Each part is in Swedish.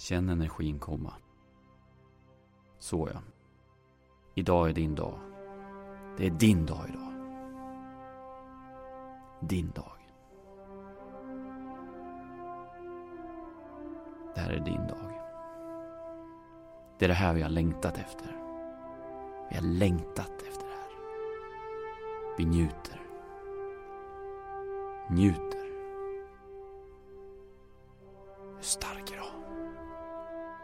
Känn energin komma. Så ja. Idag är din dag. Det är din dag idag. Din dag. Det här är din dag. Det är det här vi har längtat efter. Vi har längtat efter det här. Vi njuter. Njuter. Hur stark är Du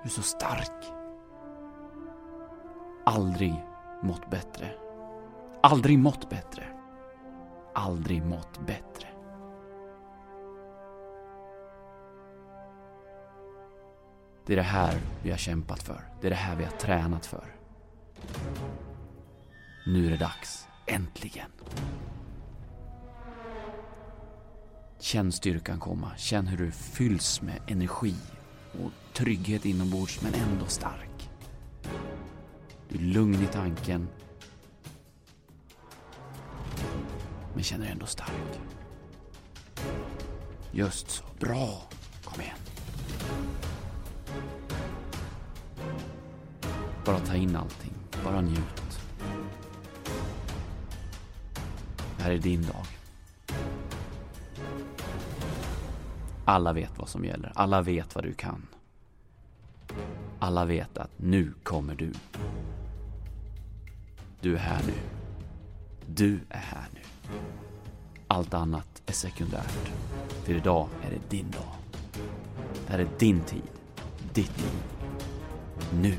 du är så stark. Aldrig mått bättre. Aldrig mått bättre. Aldrig mått bättre. Det är det här vi har kämpat för. Det är det här vi har tränat för. Nu är det dags. Äntligen. Känn styrkan komma. Känn hur du fylls med energi och trygghet inombords men ändå stark. Du är lugn i tanken. Men känner dig ändå stark. Just så. Bra. Kom igen. Bara ta in allting. Bara njut. Alltså. Det här är din dag. Alla vet vad som gäller. Alla vet vad du kan. Alla vet att nu kommer du. Du är här nu. Du är här nu. Allt annat är sekundärt. För idag är det din dag. Det här är din tid. Ditt liv. Nu.